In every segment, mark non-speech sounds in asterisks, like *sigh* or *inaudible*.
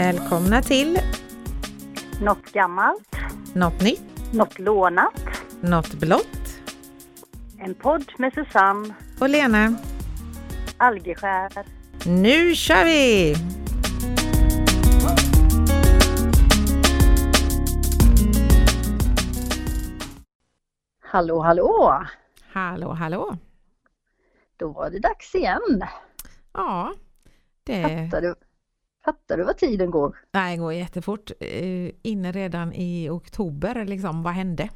Välkomna till Något gammalt, Något nytt, något lånat. Något blått En podd med Susanne och Lena. Algeskär. Nu kör vi! Hallå, hallå! Hallå, hallå! Då var det dags igen. Ja, det, Fattar du, fattar du vad tiden går? det går jättefort. Eh, Inne redan i oktober, liksom. Vad hände?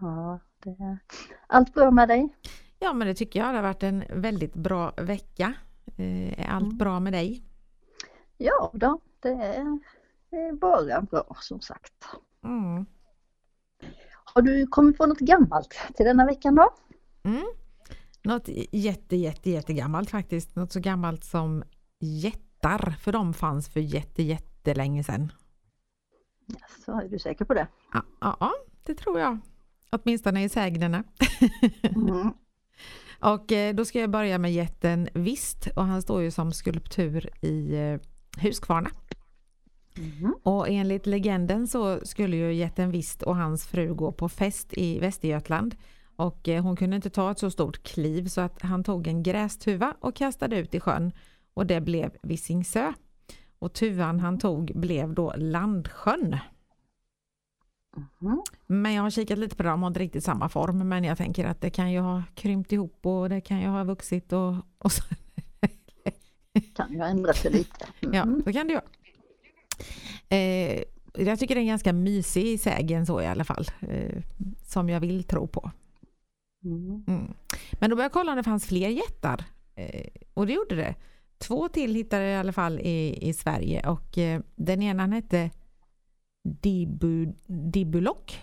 Ja, det... Allt bra med dig? Ja, men det tycker jag. Det har varit en väldigt bra vecka. Eh, Är allt Mm. bra med dig? Ja då, det är, det är bara bra som sagt. Mm. Har du kommit på något gammalt till denna veckan då? Mm. Något jätte, jätte, jättegammalt faktiskt. Något så gammalt som jättar, för de fanns för jätte, jättelänge sedan. Så är du säker på det? Ja, ja, ja, det tror jag. Åtminstone i sägnerna. Mm. *laughs* Och eh, då ska jag börja med jätten Vist och han står ju som skulptur i eh, Huskvarna. Mm. Och enligt legenden så skulle ju jätten Vist och hans fru gå på fest i Västergötland. Och eh, hon kunde inte ta ett så stort kliv så att han tog en grästuva och kastade ut i sjön. Och det blev Visingsö. Och tuvan han tog blev då Landsjön. Mm. Men jag har kikat lite på det, de har inte riktigt samma form. Men jag tänker att det kan ju ha krympt ihop och det kan ju ha vuxit och, och så. Kan ju ha ändrat sig lite. Mm. Ja, så kan det ju. Eh, jag tycker det är en ganska mysig sägen så i alla fall. Eh, som jag vill tro på. Mm. Mm. Men då började jag kolla om det fanns fler jättar. Eh, och det gjorde det. Två till hittade jag i alla fall i, i Sverige och eh, den ena hette Dibu, Dibulok.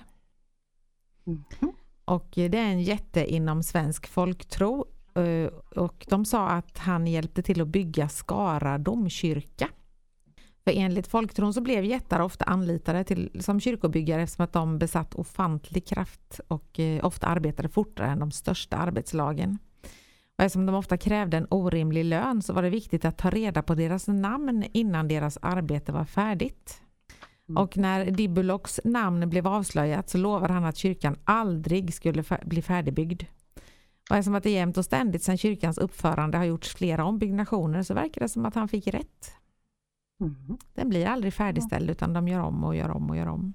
Mhm. Och eh, det är en jätte inom svensk folktro. eh, Och de sa att han hjälpte till att bygga Skara domkyrka. För enligt folktron så blev jättar ofta anlitade till, som kyrkobyggare eftersom att de besatt ofantlig kraft och eh, ofta arbetade fortare än de största arbetslagen. Och eftersom de ofta krävde en orimlig lön så var det viktigt att ta reda på deras namn innan deras arbete var färdigt. Mm. Och när Dibuloks namn blev avslöjat så lovade han att kyrkan aldrig skulle bli färdigbyggd. Och eftersom att det jämt och ständigt sedan kyrkans uppförande har gjorts flera ombyggnationer så verkar det som att han fick rätt. Mm. Den blir aldrig färdigställd utan de gör om och gör om och gör om.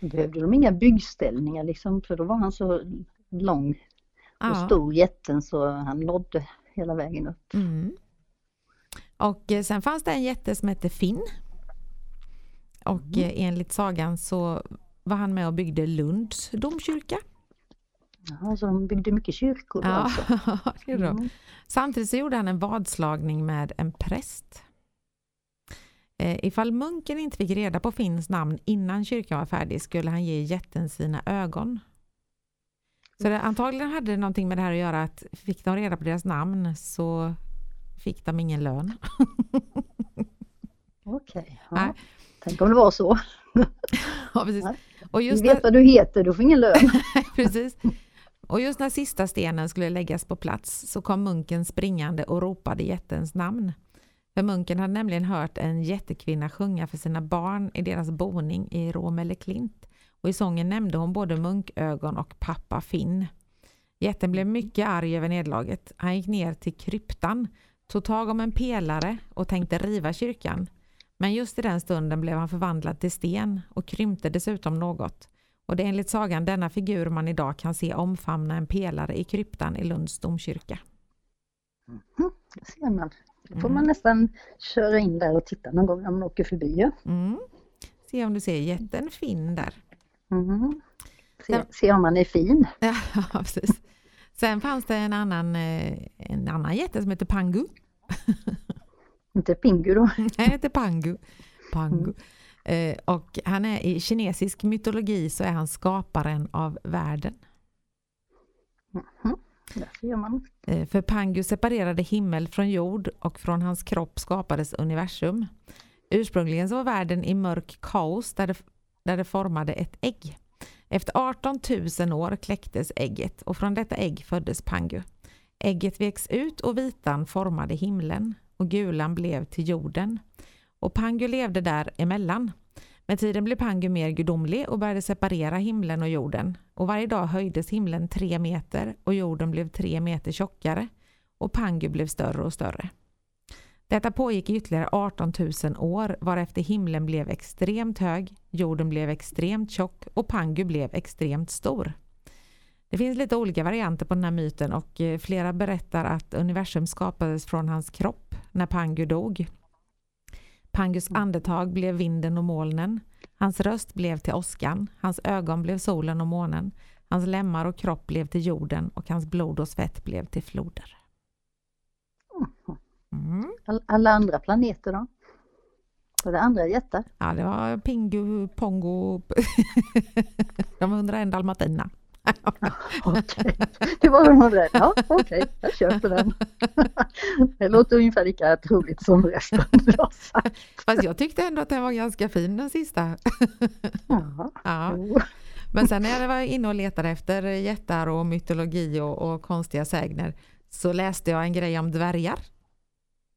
Behövde de inga byggställningar liksom? För då var han så lång och Ja. stor jätten så han nådde hela vägen upp. Mm. Och eh, sen fanns det en jätte som hette Finn. Och Mm. eh, enligt sagan så var han med och byggde Lunds domkyrka. Ja, så de byggde mycket kyrkor då Ja, alltså. *laughs* det. Mm. Samtidigt så gjorde han en vadslagning med en präst. Eh, ifall munken inte fick reda på Finns namn innan kyrkan var färdig skulle han ge jätten sina ögon. Så det, antagligen hade det någonting med det här att göra att fick de reda på deras namn så fick de ingen lön. *laughs* Okej, Nej. ja. tänk om det var så. *laughs* Ja, precis. Nej. Och Du just vet när, vad du heter, du får ingen lön. *laughs* precis. Och just när sista stenen skulle läggas på plats så kom munken springande och ropade jättens namn. För munken hade nämligen hört en jättekvinna sjunga för sina barn i deras boning i Råmelle Klint. Och i sången nämnde hon både munkögon och pappa Finn. Jätten blev mycket arg över nederlaget. Han gick ner till kryptan, tog tag om en pelare och tänkte riva kyrkan. Men just i den stunden blev han förvandlad till sten och krympte dessutom något. Och det är enligt sagan denna figur man idag kan se omfamna en pelare i kryptan i Lunds domkyrka. Det ser man. Då får Mm. man nästan köra in där och titta någon gång när man åker förbi. Ja. Mm. Se om du ser jätten Finn där. Mm. Se, se om man är fin. *laughs* Ja, precis. Sen fanns det en annan, eh, en annan jätte som heter Pangu. *laughs* Inte Pingu då. *laughs* Han heter Pangu. Pangu. Eh, och han är i kinesisk mytologi så är han skaparen av världen. Eh, För Pangu separerade himmel från jord och från hans kropp skapades universum. Ursprungligen så var världen i mörk kaos där det, där det formade ett ägg. Efter 18 000 år kläcktes ägget och från detta ägg föddes Pangu. Ägget veks ut och vitan formade himlen och gulan blev till jorden. och Pangu levde där emellan. Med tiden blev Pangu mer gudomlig och började separera himlen och jorden. Och varje dag höjdes himlen tre meter och jorden blev tre meter tjockare och Pangu blev större och större. Detta pågick i ytterligare 18 000 år varefter himlen blev extremt hög, jorden blev extremt tjock och Pangu blev extremt stor. Det finns lite olika varianter på den här myten och eh, flera berättar att universum skapades från hans kropp när Pangu dog. Pangus andetag blev vinden och molnen. Hans röst blev till åskan, hans ögon blev solen och månen. Hans lemmar och kropp blev till jorden och hans blod och svett blev till floder. Mm. Alla andra planeter då? Var det andra jättar? Ja, det var Pingu, Pongo, *laughs* de 101 dalmatina. *laughs* okej, det var de 101. Ja, okej, okay. jag köper den. *laughs* det låter ungefär lika troligt som resten du har sagt. Fast jag tyckte ändå att den var ganska fin den sista. ja. Men sen när jag var inne och letade efter jättar och mytologi och, och konstiga sägner så läste jag en grej om dvärgar.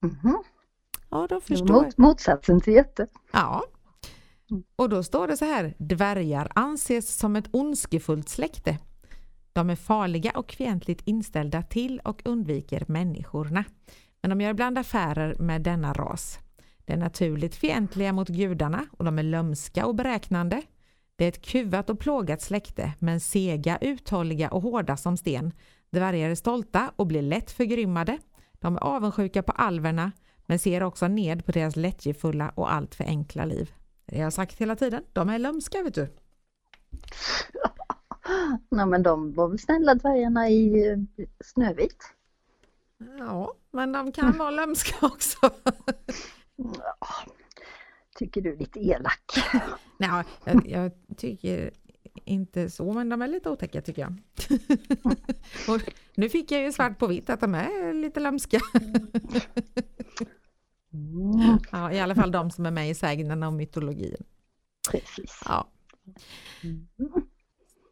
Mm. Ja, då förstår Mot, Motsatsen till jätte. Ja. Och då står det så här, dvärgar anses som ett ondskefullt släkte. De är farliga och fientligt inställda till och undviker människorna. Men de gör ibland affärer med denna ras. De är naturligt fientliga mot gudarna och de är lömska och beräknande. Det är ett kuvat och plågat släkte, men sega, uthålliga och hårda som sten. Dvärgar är stolta och blir lätt förgrymmade. De är avundsjuka på alverna, men ser också ned på deras lättjefulla och alltför enkla liv. Det har jag sagt hela tiden, de är lömska vet du. *laughs* Nej men de var väl snälla dvärgarna i eh, Snövit? Ja, men de kan vara lömska *laughs* också. tycker du är lite elak. *laughs* Nej, jag, jag, tycker inte så, men de är lite otäcka tycker jag. *laughs* Och nu fick jag ju svart på vitt att de är lite lömska. Mm. Ja, I alla fall de som är med i sägnerna och mytologin. Precis. Ja. Mm.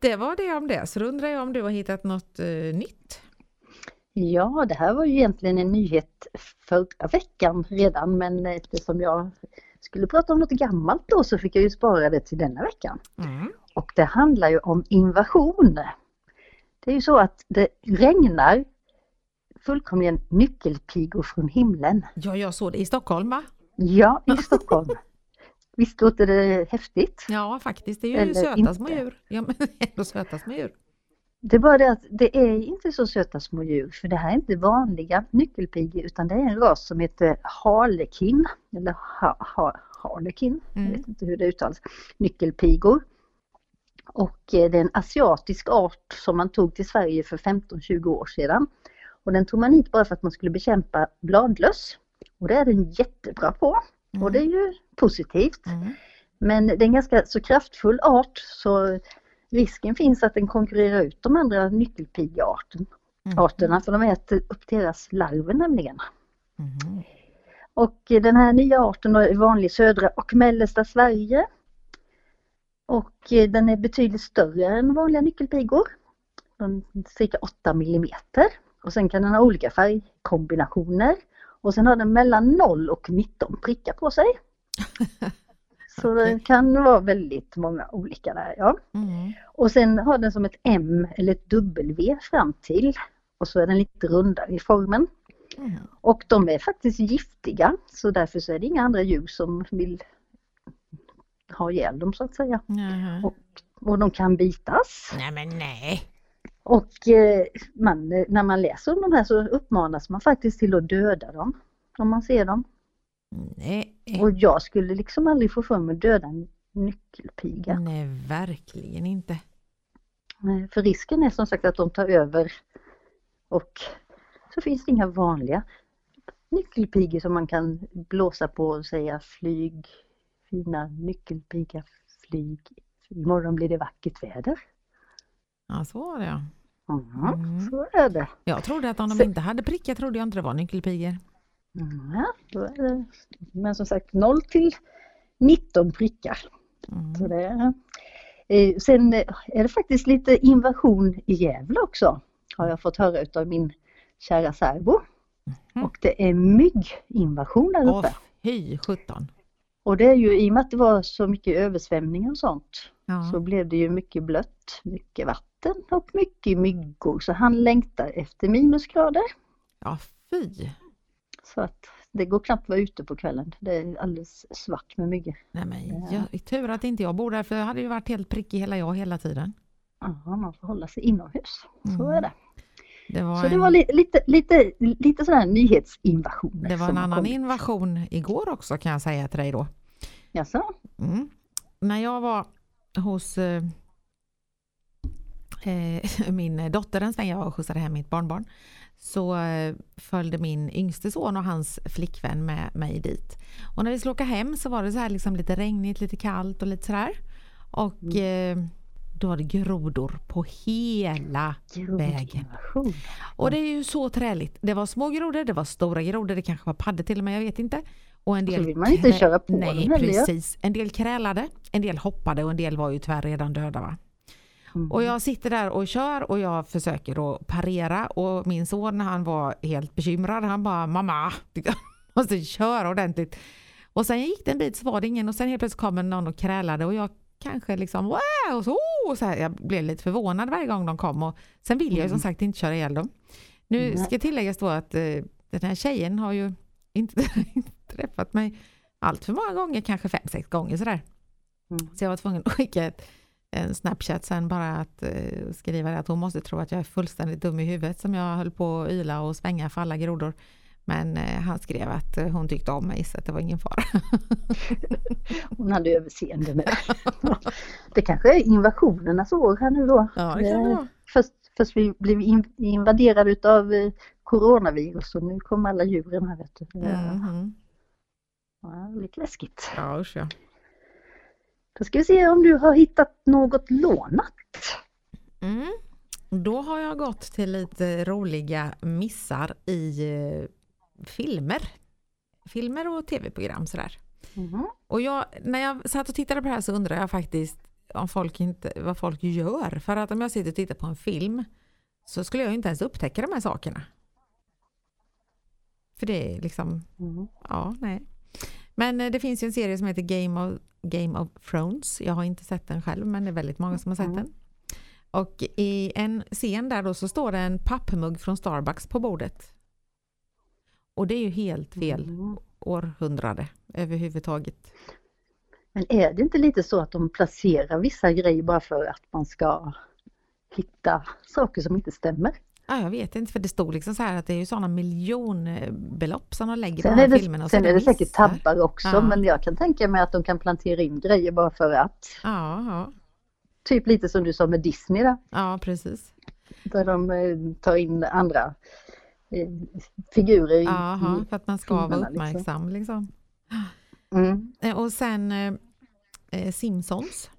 Det var det om det, så då undrar jag om du har hittat något eh, nytt? Ja, det här var ju egentligen en nyhet förra veckan redan, men eftersom jag skulle prata om något gammalt då så fick jag ju spara det till denna veckan. Mm. Och det handlar ju om invasion. Det är ju så att det regnar fullkomligen nyckelpigor från himlen. Ja, jag såg det i Stockholm va? Ja, i Stockholm. Visst låter det häftigt? Ja, faktiskt. Det är ju Eller söta inte. små djur. Ja, men *laughs* ändå söta små djur. Det är bara det att det är inte så söta små djur för det här är inte vanliga nyckelpigor utan det är en ras som heter harlekin eller ha, ha, harlekin, Mm. jag vet inte hur det uttalas, nyckelpigor. Och eh, det är en asiatisk art som man tog till Sverige för 15-20 år sedan. Och den tog man hit bara för att man skulle bekämpa bladlöss. Och det är den jättebra på. Och det är ju positivt. Mm. Men det är en ganska så kraftfull art så risken finns att den konkurrerar ut de andra nyckelpigearterna. Mm. För de äter upp deras larver nämligen. Mm. Och den här nya arten är vanlig i södra och mellersta Sverige. Och eh, den är betydligt större än vanliga nyckelpigor. Cirka 8 millimeter. Och sen kan den ha olika färgkombinationer. Och sen har den mellan 0 och 19 prickar på sig. *laughs* Så det kan vara väldigt många olika där. Ja. Mm. Och sen har den som ett M eller ett W fram till. Och så är den lite rundare i formen. Mm. Och de är faktiskt giftiga så därför så är det inga andra djur som vill ha ihjäl dem så att säga. Jaha. Och, och de kan bitas. Nej men nej. Och eh, man, eh, när man läser om de här så uppmanas man faktiskt till att döda dem. Om man ser dem. Nej, Och jag skulle liksom aldrig få för mig att döda en nyckelpiga. nej verkligen inte. För risken är som sagt att de tar över och så finns det inga vanliga nyckelpigor som man kan blåsa på och säga flyg, fina nyckelpiga, flyg. Imorgon blir det vackert väder. Ja, så var det ja. Mm. Så är det. Jag trodde att om de Så- inte hade prickar trodde jag inte det var nyckelpigor. Mm, Ja, det. Men som sagt 0 till 19 prickar. Mm. Så det är. Eh, Sen eh, är det faktiskt lite invasion i Gävle också. Har jag fått höra utav min kära särbo. Mhm. Och det är mygginvasion där Åh uppe. fy sjutton. Och det är ju i och med att det var så mycket översvämningar och sånt Ja. så blev det ju mycket blött, mycket vatten och mycket myggor. Så han längtar efter minusgrader. ja, fy. Så att det går knappt att vara ute på kvällen. Det är alldeles svart med myggor. Nej men Ja. jag, tur att inte jag bor där för jag hade ju varit helt prickig hela jag hela tiden. Ja, man får hålla sig inomhus. Så Mm. är det. Det var, Så det en, var li lite, lite, lite sådana här nyhetsinvasioner. det var en annan kommit. invasion igår också kan jag säga till dig då. Jaså? Mm. När jag var hos eh, eh, *laughs* min dotter en sväng, jag var och skjutsade hem mitt barnbarn, så eh, följde min yngste son och hans flickvän med mig dit. Och när vi skulle åka hem så var det så här liksom lite regnigt, lite kallt och lite sådär. Och eh, då var det grodor på hela vägen. Och det är ju så träligt. Det var små grodor, det var stora grodor, det kanske var paddor till och med, jag vet inte. Och en Så del vill man inte köra på Nej, dem precis. En del krälade, en del hoppade och en del var ju tyvärr redan döda. Va? Mm. Och jag sitter där och kör och jag försöker då parera och min son han var helt bekymrad. Han bara mamma, du *laughs* måste köra ordentligt. Och sen gick det en bit så var det ingen och sen helt plötsligt kom någon och krälade och jag kanske liksom wow, så, och så här, jag blev lite förvånad varje gång de kom och sen vill jag ju som Mm. sagt inte köra ihjäl dem. Nu ska tilläggas då att eh, den här tjejen har ju *laughs* inte träffat mig allt för många gånger, kanske fem, sex gånger sådär. Mm. Så jag var tvungen att skicka ett, en snapchat sen bara att eh, skriva det att hon måste tro att jag är fullständigt dum i huvudet som jag höll på att yla och svänga för alla grodor. Men eh, han skrev att eh, hon tyckte om mig så att det var ingen fara. *laughs* Hon hade överseende med det. *laughs* Det kanske är invasionernas år här nu då. Ja, det vara. Först, först vi blev in, invaderade utav eh, coronavirus och nu kommer alla djuren här vet du. Mhm. Ja, lite läskigt. Ja, usch ja. Då ska vi se om du har hittat något lånat. Mm. Då har jag gått till lite roliga missar i eh, filmer. Filmer och tv-program sådär. Mhm. Och jag, när jag satt och tittade på det här så undrade jag faktiskt om folk inte, vad folk gör. För att om jag sitter och tittar på en film så skulle jag inte ens upptäcka de här sakerna. För det är liksom, Mhm. ja, nej. Men eh, det finns ju en serie som heter Game of, Game of Thrones. Jag har inte sett den själv men det är väldigt många som har sett Mm. den. Och i en scen där då så står det en pappmugg från Starbucks på bordet. Och det är ju helt fel Mhm. århundrade överhuvudtaget. Men är det inte lite så att de placerar vissa grejer bara för att man ska hitta saker som inte stämmer? Ja, jag vet inte, för det stod liksom så här att det är ju sådana miljonbelopp som de lägger på de här är det, filmerna. sen är det säkert missar. tabbar också Ja. men jag kan tänka mig att de kan plantera in grejer bara för att. Ja, ja, Typ lite som du sa med Disney där, ja, precis. där de eh, tar in andra eh, figurer. i- Jaha, för att man ska vara liksom. uppmärksam liksom. Mm. Eh, Och sen eh, eh, Simpsons.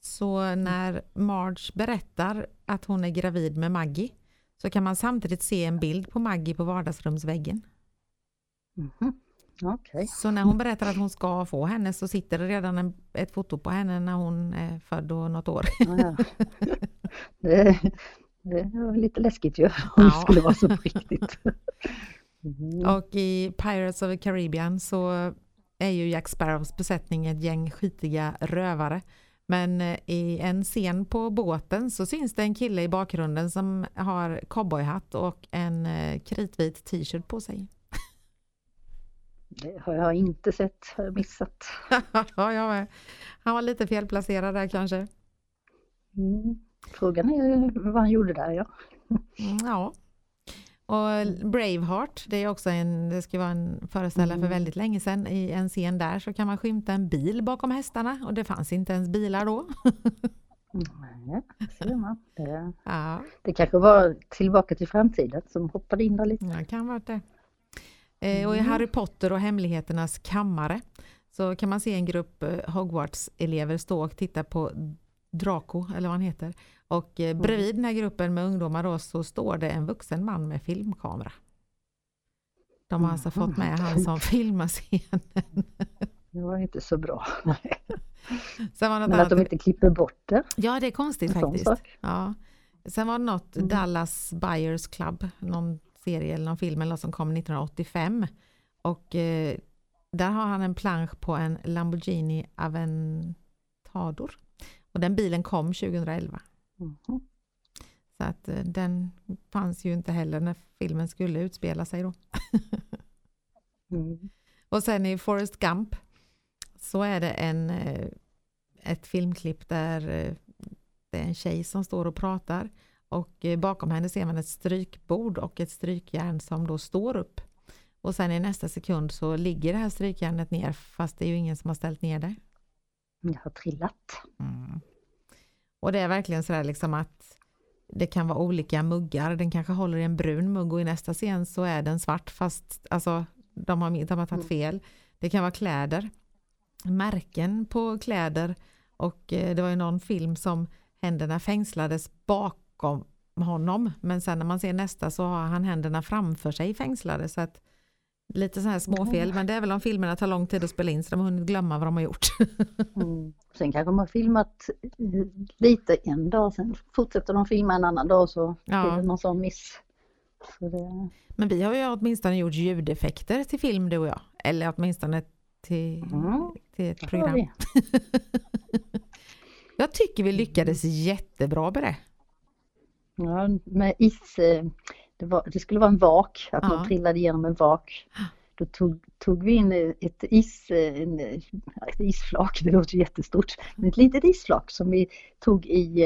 Så när Marge berättar att hon är gravid med Maggie så kan man samtidigt se en bild på Maggie på vardagsrumsväggen. Mhm. Okej. Så när hon berättar att hon ska få henne så sitter det redan en, ett foto på henne när hon är född och något år. Ja, ja. Det, det var lite läskigt ju *laughs* om det Ja. skulle vara så på riktigt. *laughs* Mm. Och i Pirates of the Caribbean så är ju Jack Sparrows besättning ett gäng skitiga rövare. Men eh, i en scen på båten så syns det en kille i bakgrunden som har cowboyhatt och en eh, kritvit t-shirt på sig. Det har jag inte sett, har jag missat. *laughs* ja, jag med. Han var lite felplacerad där kanske. Mm. Frågan är vad han gjorde där ja. Mm, ja. Och Braveheart, det är också en, det ska vara en föreställare för Mm. väldigt länge sedan. I en scen där så kan man skymta en bil bakom hästarna och det fanns inte ens bilar då. Nej, ser man. Det, ja. det kanske var tillbaka till framtiden som hoppade in där lite. Ja, kan vara det. Eh, och i Mm. Harry Potter och hemligheternas kammare så kan man se en grupp eh, Hogwarts-elever stå och titta på Draco, eller vad han heter. Och eh, bredvid den här gruppen med ungdomar då så står det en vuxen man med filmkamera. De har alltså fått med han som filmar scenen. Det var inte så bra. *laughs* Sen var något Men att de inte klipper bort det. Ja, det är konstigt faktiskt. Ja. Sen var det något Mm. Dallas Buyers Club, någon serie eller någon film eller något som kom 1985. Och eh, Där har han en plansch på en Lamborghini Aventador. Och den bilen kom 2011. Mhm. Så att eh, den fanns ju inte heller när filmen skulle utspela sig då. *laughs* Mm. Och sen i Forrest Gump så är det en, eh, ett filmklipp där eh, det är en tjej som står och pratar och bakom henne ser man ett strykbord och ett strykjärn som då står upp. Och sen i nästa sekund så ligger det här strykjärnet ner fast det är ju ingen som har ställt ner det. Jag har trillat. Och det är verkligen sådär liksom att det kan vara olika muggar. Den kanske håller i en brun mugg och i nästa scen så är den svart fast alltså, de, har, de har tagit fel. Det kan vara kläder, märken på kläder och eh, det var ju någon film som händerna fängslades bakom honom men sen när man ser nästa så har han händerna framför sig fängslade så att lite så här småfel men det är väl om filmerna tar lång tid att spela in så de har hunnit glömma vad de har gjort. *laughs* Mm. Sen kanske de har filmat eh, lite en dag, sen fortsätter de filma en annan dag så Ja. blir det någon sån miss. Så det, Men vi har ju åtminstone gjort ljudeffekter till film du och jag. Eller åtminstone till, Mm. till ett program. *laughs* Jag tycker vi lyckades jättebra med det. Ja, med is, eh, det, var, det skulle vara en vak, att Ja. man trillade igenom en vak. Då tog, tog vi in ett, is, en, ett isflak, det låter jättestort, men ett litet isflak som vi tog i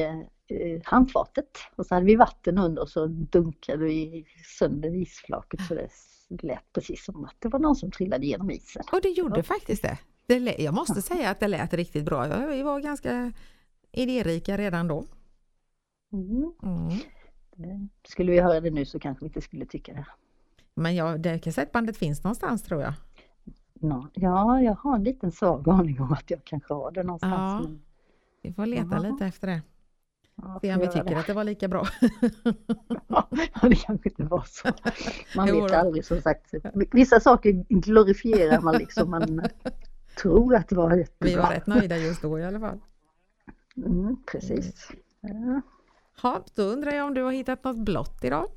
eh, handfatet och så hade vi vatten under och så dunkade vi sönder isflaket så det lät precis som att det var någon som trillade igenom isen. Och det gjorde Ja. faktiskt det. det lä- jag måste säga att det lät riktigt bra. Jag- Vi var ganska idérika redan då. Mm. Mm. Skulle vi höra det nu så kanske vi inte skulle tycka det. Men ja, det kassettbandet finns någonstans tror jag. Ja, jag har en liten svag aning om att jag kanske har det någonstans. Ja. Men, Vi får leta Ja. lite efter det. ja, Se om vi tycker det. att det var lika bra. *laughs* *laughs* Ja, det kanske inte var så. Man vet då. aldrig som sagt. Vissa saker glorifierar man liksom. Man *laughs* tror att det var Vi jättebra. var rätt nöjda just då i alla fall. Mm, precis. Ja. Ja, då undrar jag om du har hittat något blått idag?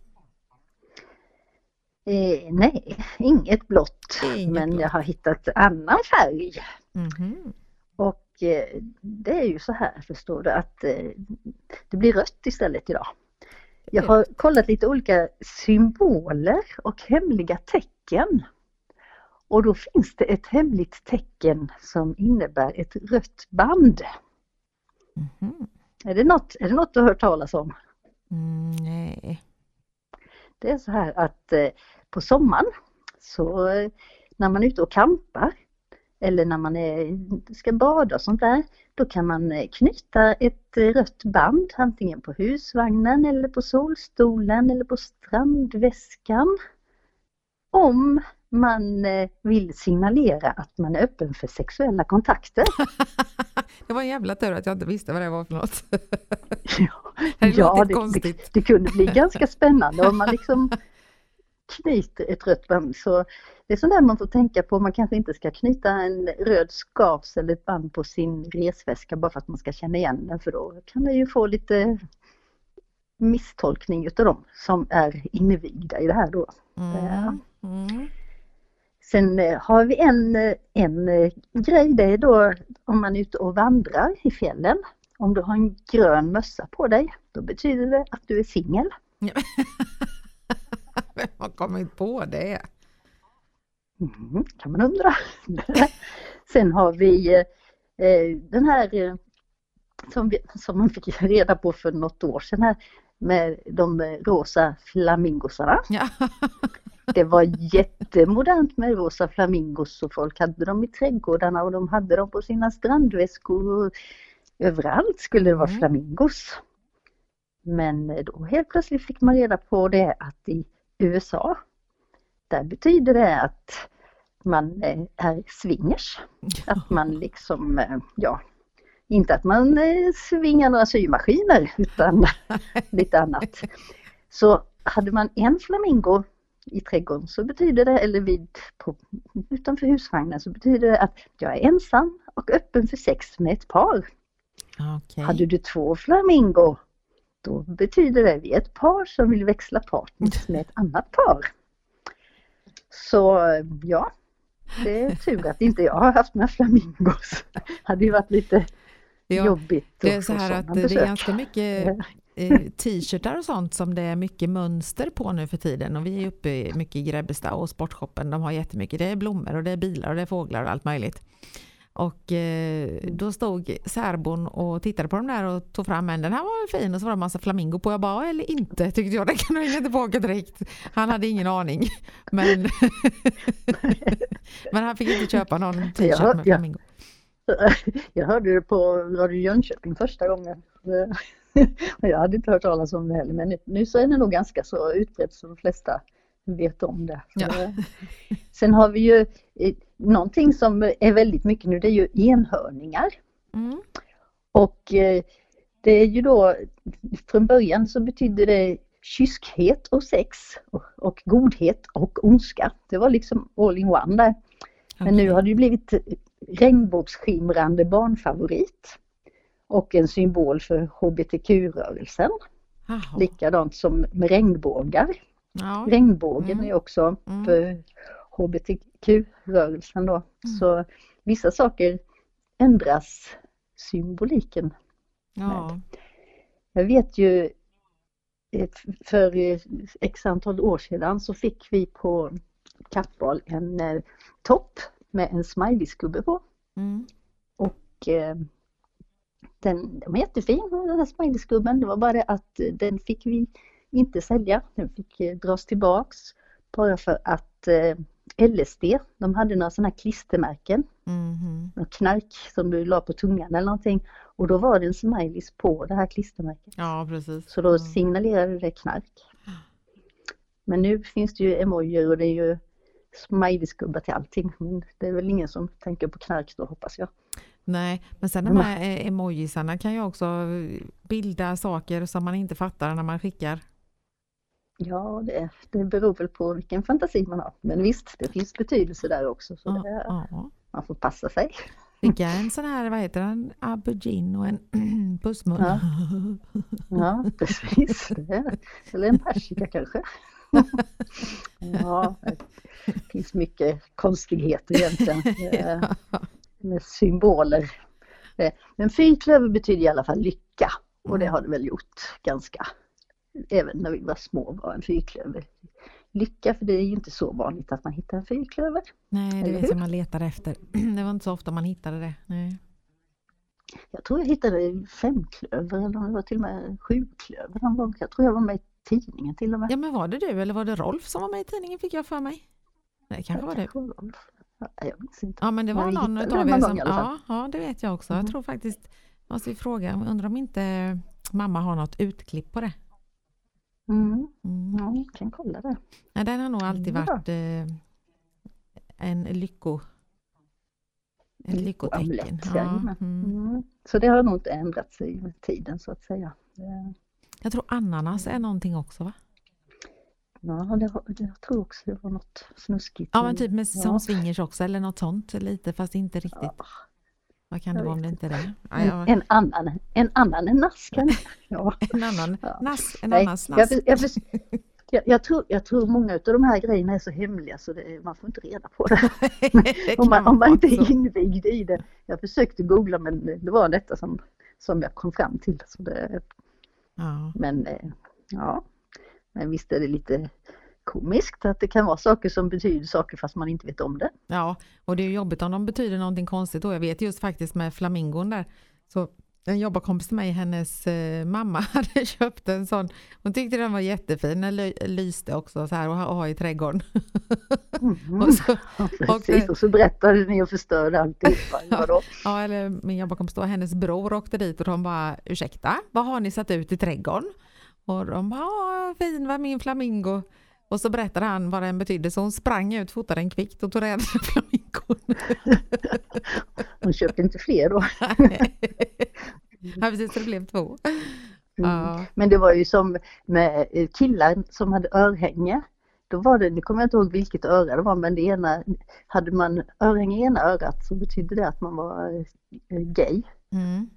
Eh, nej, inget blått. Inget men blått. jag har hittat annan färg. Mhm. Och eh, det är ju så här förstår du att eh, det blir rött istället idag. Jag har kollat lite olika symboler och hemliga tecken. Och då finns det ett hemligt tecken som innebär ett rött band. Mhm. Är det något, är det något du har hört talas om? Mm, nej. Det är så här att eh, på sommaren så eh, när man är ute och campar eller när man är, ska bada och sånt där, då kan man eh, knyta ett rött band antingen på husvagnen eller på solstolen eller på strandväskan. Om man eh, vill signalera att man är öppen för sexuella kontakter. *laughs* Det var en jävla tur att jag inte visste vad det var för något. Ja, *laughs* Det låter det, det, det kunde bli *laughs* ganska spännande om man liksom knyter ett rött band. Så det är sånt där man får tänka på. Man kanske inte ska knyta en röd skavs eller ett band på sin resväska bara för att man ska känna igen den för då kan det ju få lite misstolkning utav dem som är invigda i det här då. Mm. Mm. Sen eh, har vi en, eh, en eh, grej, det är då om man är ute och vandrar i fjällen. Om du har en grön mössa på dig, då betyder det att du är singel. *laughs* Vem har kommit på det? Mm, kan man undra. *laughs* Sen har vi eh, den här som, vi, som man fick reda på för något år sedan här med de rosa flamingosarna. Ja. *laughs* Det var jättemodernt med rosa flamingos och folk hade dem i trädgårdarna och de hade dem på sina strandväskor. Och överallt skulle det vara Mm. flamingos. Men eh, då helt plötsligt fick man reda på det att i USA, där betyder det att man eh, är swingers. *laughs* Att man liksom, eh, ja, inte att man svingar några symaskiner utan *laughs* lite annat. Så hade man en flamingo i trädgården så betyder det, eller vid, på, utanför husvagnen så betyder det att jag är ensam och öppen för sex med ett par. Okej. Hade du två flamingo då betyder det vi är ett par som vill växla partners *laughs* med ett annat par. Så ja, det är tur att inte jag har haft några flamingos. Det *laughs* hade ju varit lite Ja, jobbigt Det är att så här att det är ganska mycket *laughs* t-shirtar och sånt som det är mycket mönster på nu för tiden och vi är uppe mycket i Grebbestad och sportshoppen de har jättemycket. Det är blommor och det är bilar och det är fåglar och allt möjligt. Och eh, då stod särbon och tittade på de där och tog fram en, den här var fin och så var det en massa flamingo på. Jag bara, "Ja, eller inte tyckte jag, *laughs* den kan du hänga tillbaka direkt. Han hade ingen aning. Men, *laughs* men han fick inte köpa någon t-shirt med flamingo. Jag hörde det på Radio Jönköping första gången. *laughs* Jag hade inte hört talas om det heller men nu, nu så är det nog ganska så utbrett så de flesta vet om det. Ja. eh, Sen har vi ju eh, någonting som är väldigt mycket nu det är ju enhörningar. Mm. Och eh, det är ju då från början så betydde det kyskhet och sex och, och godhet och ondska. Det var liksom all in one där. Men nu har det blivit regnbågsskimrande barnfavorit och en symbol för hbtq-rörelsen. Jaha. Likadant som med regnbågar. Ja. Regnbågen Mm. är också Mm. för hbtq-rörelsen då. Så vissa saker ändras symboliken. Ja. Jag vet ju eh, för x antal år sedan så fick vi på Kappahl en eh, topp med en smileyskubbe på. Mm. Och eh, den, den var jättefin den här smileyskubben. Det var bara det att den fick vi inte sälja. Den fick eh, dras tillbaks bara för att eh, LSD, de hade några sådana här klistermärken, Mhm. något knark som du la på tungan eller någonting. Och då var det en smileys på det här klistermärket. Ja, precis. Så då Mm. signalerade det knark. Men nu finns det ju emojier och det är ju smileysgubbar till allting. Men det är väl ingen som tänker på knark då hoppas jag. Nej, men sen de Men- här eh, emojisarna kan ju också eh, bilda saker som man inte fattar när man skickar. Ja, det, det beror väl på vilken fantasi man har. Men visst, det finns betydelse där också. Så Ja, det, ja. man får passa sig. Skicka en sån här, vad heter den, aubergine och en *clears throat* pussmun. Ja. Ja, precis. Eller en persika kanske. Ja, det finns mycket konstigheter egentligen eh, med symboler. Men fyrklöver betyder i alla fall lycka och det har det väl gjort ganska, även när vi var små var en fyrklöver lycka för det är ju inte så vanligt att man hittar en fyrklöver. Nej, det hur? som man letar efter. *clears throat* Det var inte så ofta man hittade det. Nej. Jag tror jag hittade femklöver eller det var till och med sjuklöver någon gång. Jag tror jag var med i tidningen till och med. Ja, men var det du eller var det Rolf som var med i tidningen fick jag för mig? Nej, kanske var det. Kanske var Rolf. Ja, jag minns inte. Ja, men det var någon av er som... Ja, ja, det vet jag också. Jag Mhm. tror faktiskt, måste vi fråga, jag undrar om inte mamma har något utklipp på det. Mm. Mm. Ja, vi kan kolla det. Nej, den har nog alltid Ja. varit eh, en lycko... Ett lyckotecken. Ja, mm. Mm. Så det har nog inte ändrat sig med tiden så att säga. Det- Jag tror ananas är någonting också va? Ja, det, jag tror också det var något snuskigt. Ja men typ med, Ja. som swingers också eller något sånt lite fast inte riktigt. Ja, Vad kan det jag vara om det inte är det? Ja, en, jag, en annan, en annan än naskan. *laughs* Ja. en annan Ja. nass, en Nej, annan jag, snask. jag, för- jag, jag, tror, jag tror många av de här grejerna är så hemliga så det, man får inte reda på det. *laughs* Det om, man, om man inte är invigd i det. Jag försökte googla men det var detta som, som jag kom fram till. Så det, Ja. men eh, ja, men visst är det lite komiskt att det kan vara saker som betyder saker fast man inte vet om det. ja, och det är jobbigt om de betyder någonting konstigt då. Jag vet just faktiskt med flamingon där. Så en jobbarkompis till mig, hennes eh, mamma *laughs* hade köpt en sån. Hon tyckte den var jättefin, den ly- lyste också så här och ha, i trädgården. Mhm. *laughs* Och så, Ja, och det- och så berättade ni och förstörde alltihopa. *laughs* Ja, eller min jobbarkompis då, hennes bror åkte dit och de bara ursäkta, vad har ni satt ut i trädgården? Och de bara, "Ja, fin var min flamingo. Och så berättade han vad den betydde så hon sprang ut, fotade den kvickt och tog reda på flamingon. *laughs* Hon köpte inte fler då. *laughs* ja precis, så det blev två. Mm. Ja. Men det var ju som med eh, killar som hade örhänge. Då var det, nu kommer jag inte ihåg vilket öra det var, men det ena, hade man örhänge i ena örat så betydde det att man var eh, gay. Mm.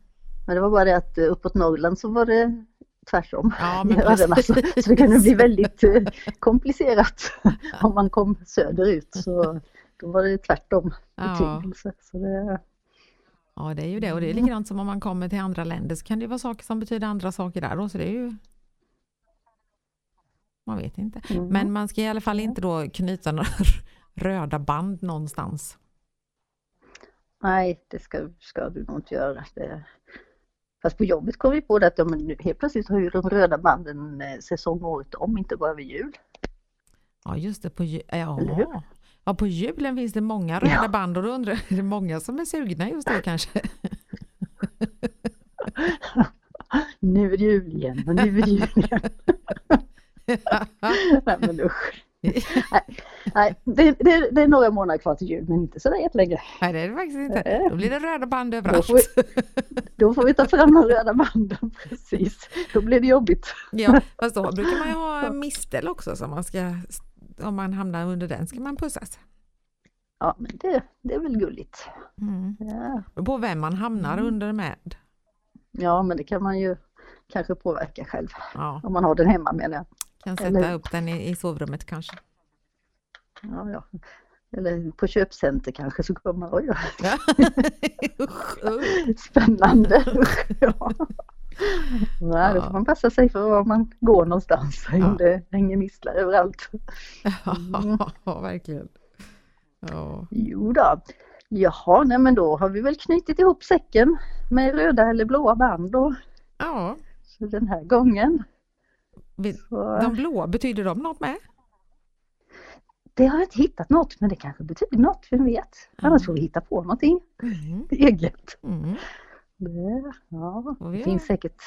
Men det var bara det att eh, uppåt Norrland så var det tvärtom. Ja, i men öronen. *laughs* Så, det kunde bli väldigt komplicerat om man kom söderut. Så Då var det tvärtom Ja. betydelse. Så det, Ja, det är ju det. Och det är likadant som om man kommer till andra länder så kan det vara saker som betyder andra saker där. Och så det är ju... Man vet inte. mm. Men man ska i alla fall inte då knyta några *laughs* röda band någonstans. Nej, det ska, ska du nog inte göra. Det, fast på jobbet kom vi på det att ja, nu- helt plötsligt har ju de röda banden eh, säsong året om, inte bara vid jul. Ja, just det. På, ju- ja. Ja, på julen finns det många röda Ja. band och då undrar är det många som är sugna just då kanske? *laughs* Nu är det jul igen och nu är det jul igen. *laughs* Nej men usch. Nej, det, det, det är några månader kvar till jul men inte sådär jättelänge. Nej, det är det faktiskt inte. Nej. Då blir det röda band Då överallt. får, vi, då får vi ta fram de röda banden *laughs* precis. Då blir det jobbigt. Ja, fast då brukar man ju ha mistel också som man ska, om man hamnar under den ska man pussas. Ja men det, det är väl gulligt. Mm. Ja. På vem man hamnar under med. ja men det kan man ju kanske påverka själv. Ja, Om man har den hemma menar jag. kan Eller sätta hur? upp den i, i sovrummet kanske. Ja, ja. Eller på köpcenter kanske så kommer man, oj, *laughs* *laughs* Ja. Spännande. ja. Nej, då får man passa sig för var man går någonstans. Ja. *laughs* Det hänger mistlar överallt. Ja, *laughs* verkligen. Ja. Jo då. Jaha, nej men då har vi väl knutit ihop säcken med röda eller blåa band då. ja, Så den här gången. Så, de blåa, betyder de något med? det har jag inte hittat något men det kanske betyder något, vem vet. Annars får vi hitta på någonting Mm. *laughs* eget. Mm. Det, ja, det finns säkert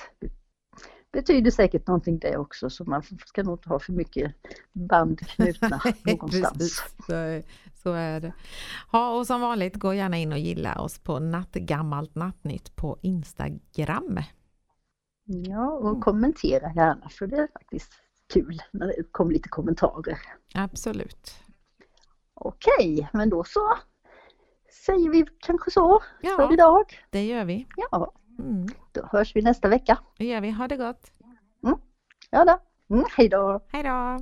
betyder säkert någonting det också så man ska nog inte ha för mycket band knutna *laughs* någonstans. Precis, så, är- så är det. Ja, och som vanligt, gå gärna in och gilla oss på Nattgammalt Nattnytt på Instagram. Ja, och kommentera gärna för det är faktiskt kul när det kommer lite kommentarer. Absolut. Okej, men då så säger vi kanske så Ja. för idag. Det gör vi. Ja, Mm. då hörs vi nästa vecka. Det gör vi. Ha det gott. Ja då. Mm, hej då! Hej då!